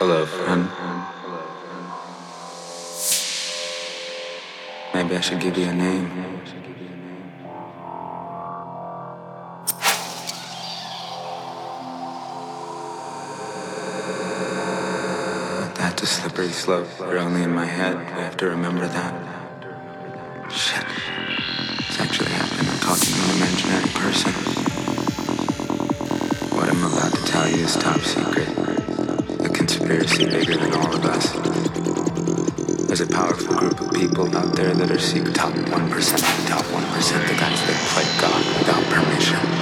Hello, friend. Maybe I should give you a name. That's a slippery slope. You're only in my head. I have to remember that. Shit. It's actually happening. I'm talking to an imaginary person. What I'm about to tell you is top secret. Conspiracy bigger than all of us. There's a powerful group of people out there that are seek top 1%, the top 1%, the guys that play God without permission.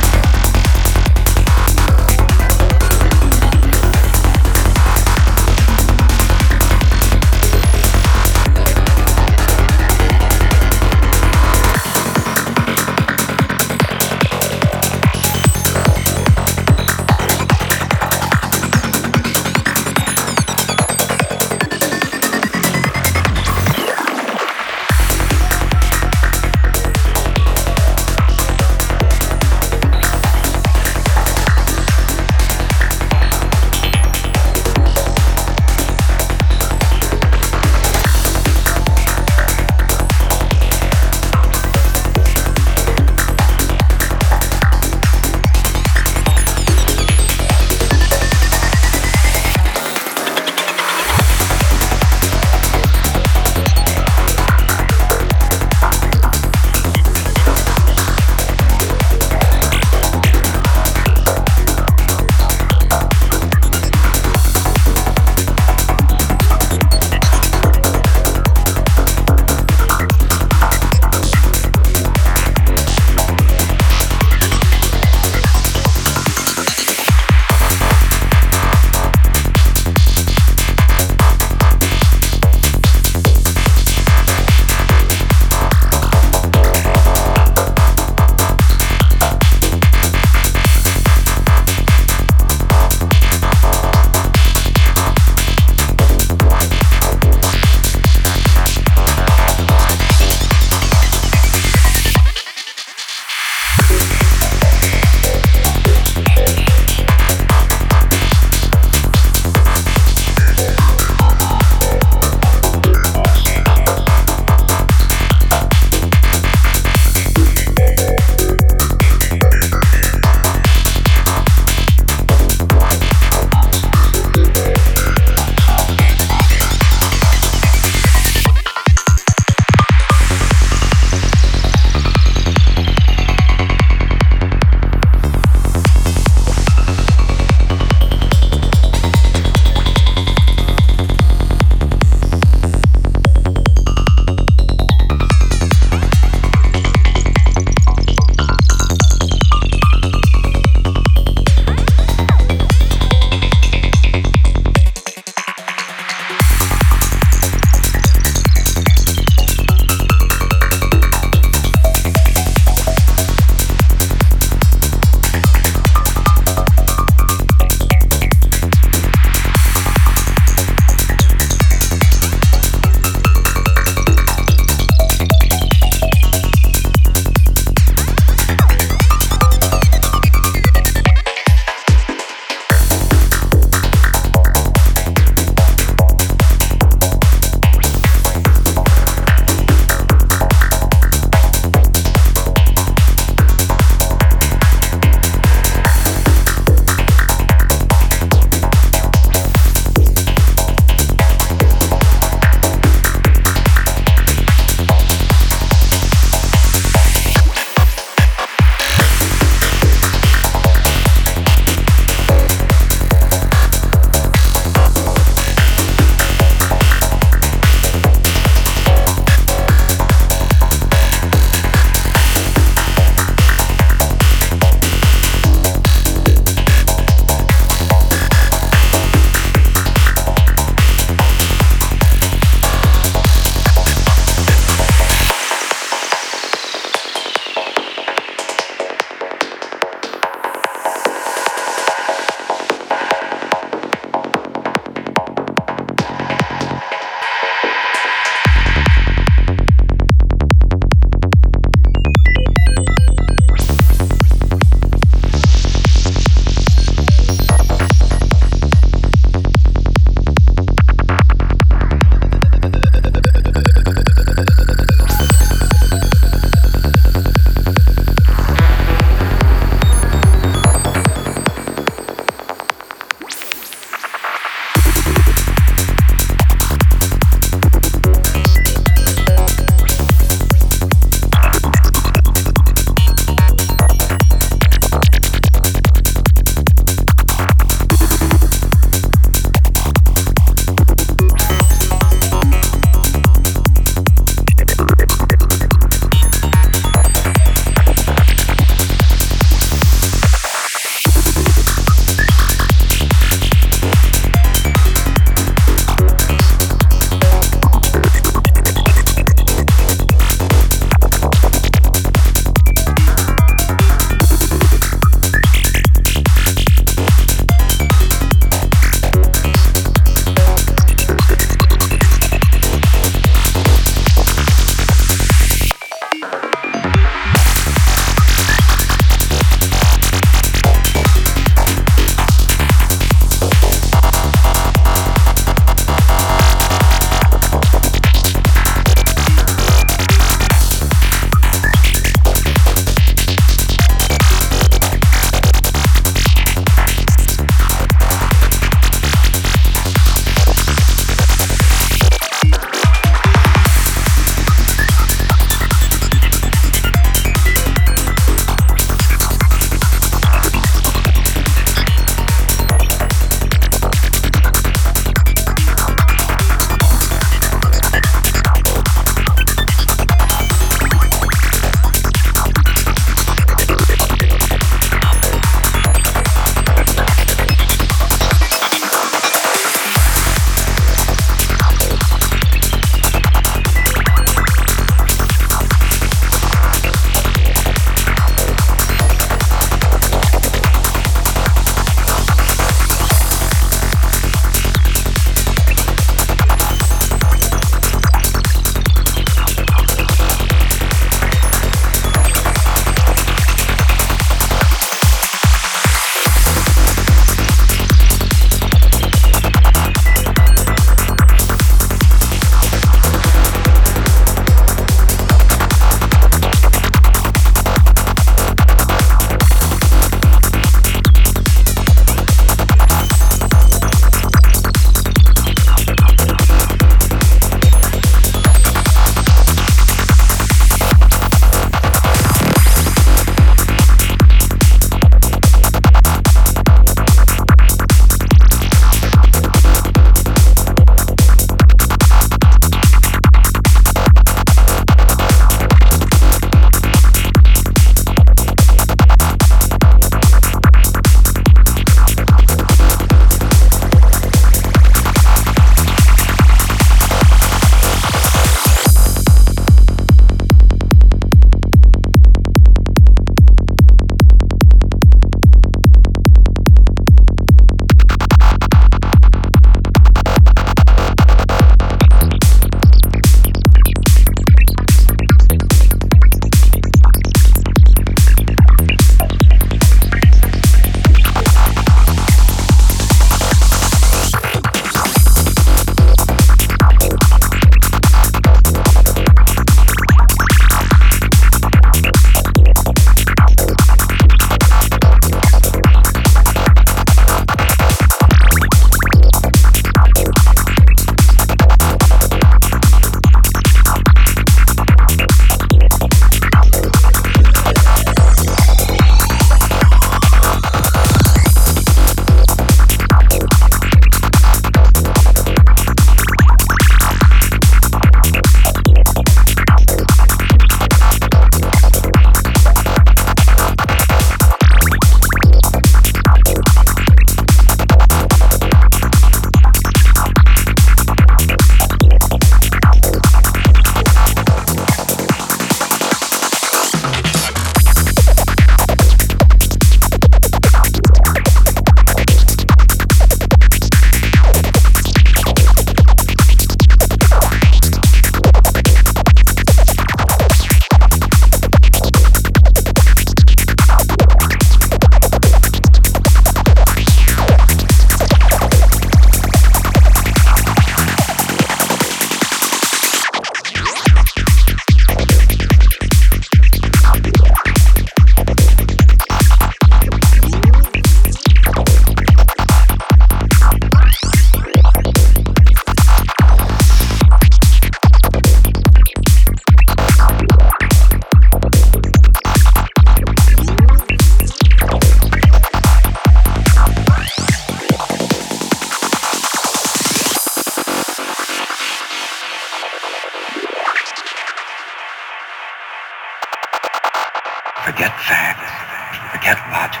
Forget logic.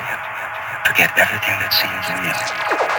Forget everything that seems real.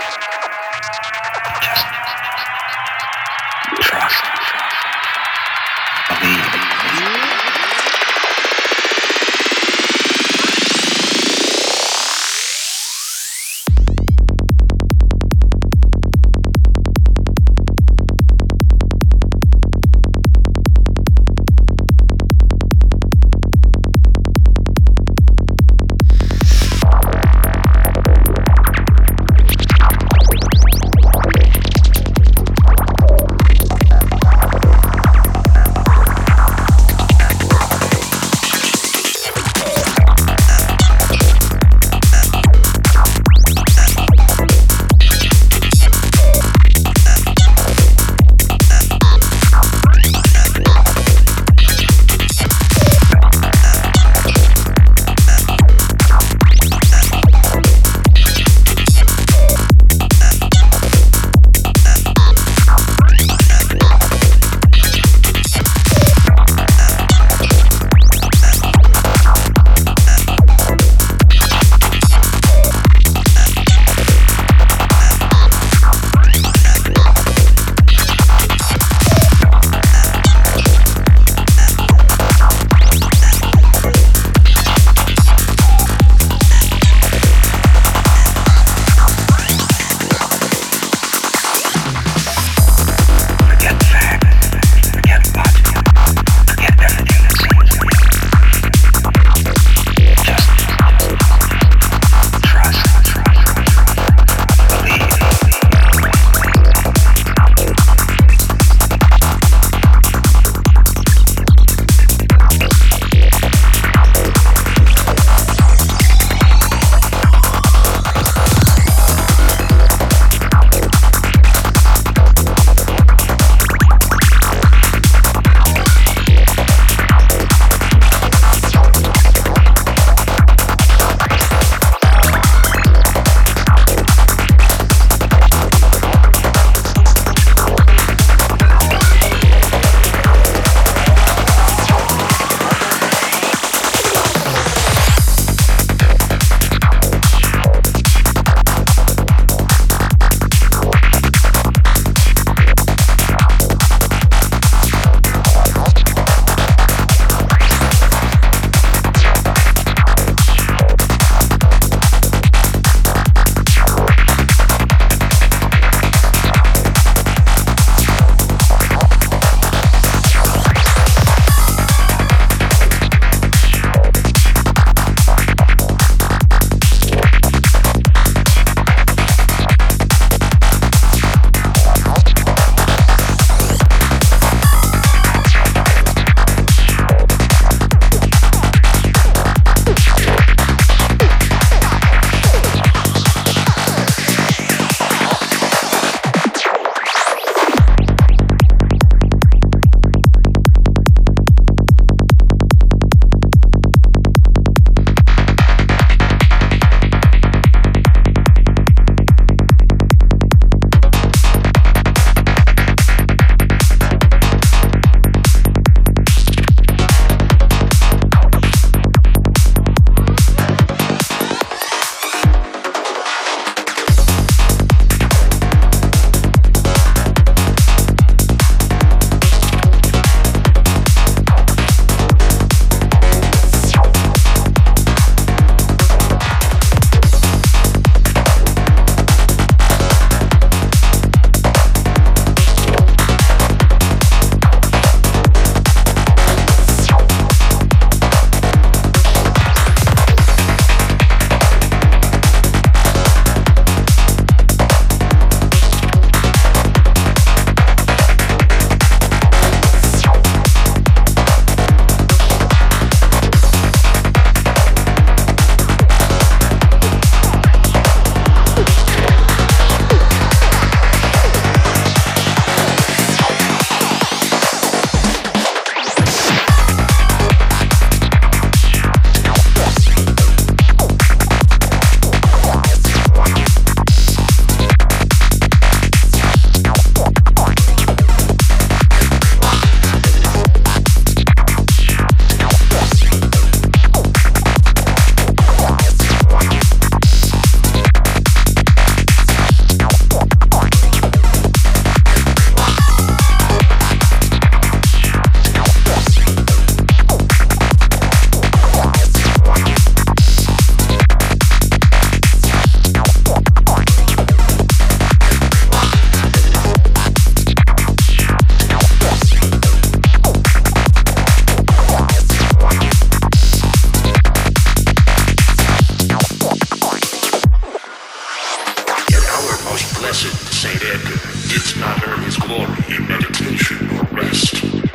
blessed Saint Edgar did not earn his glory in meditation or rest.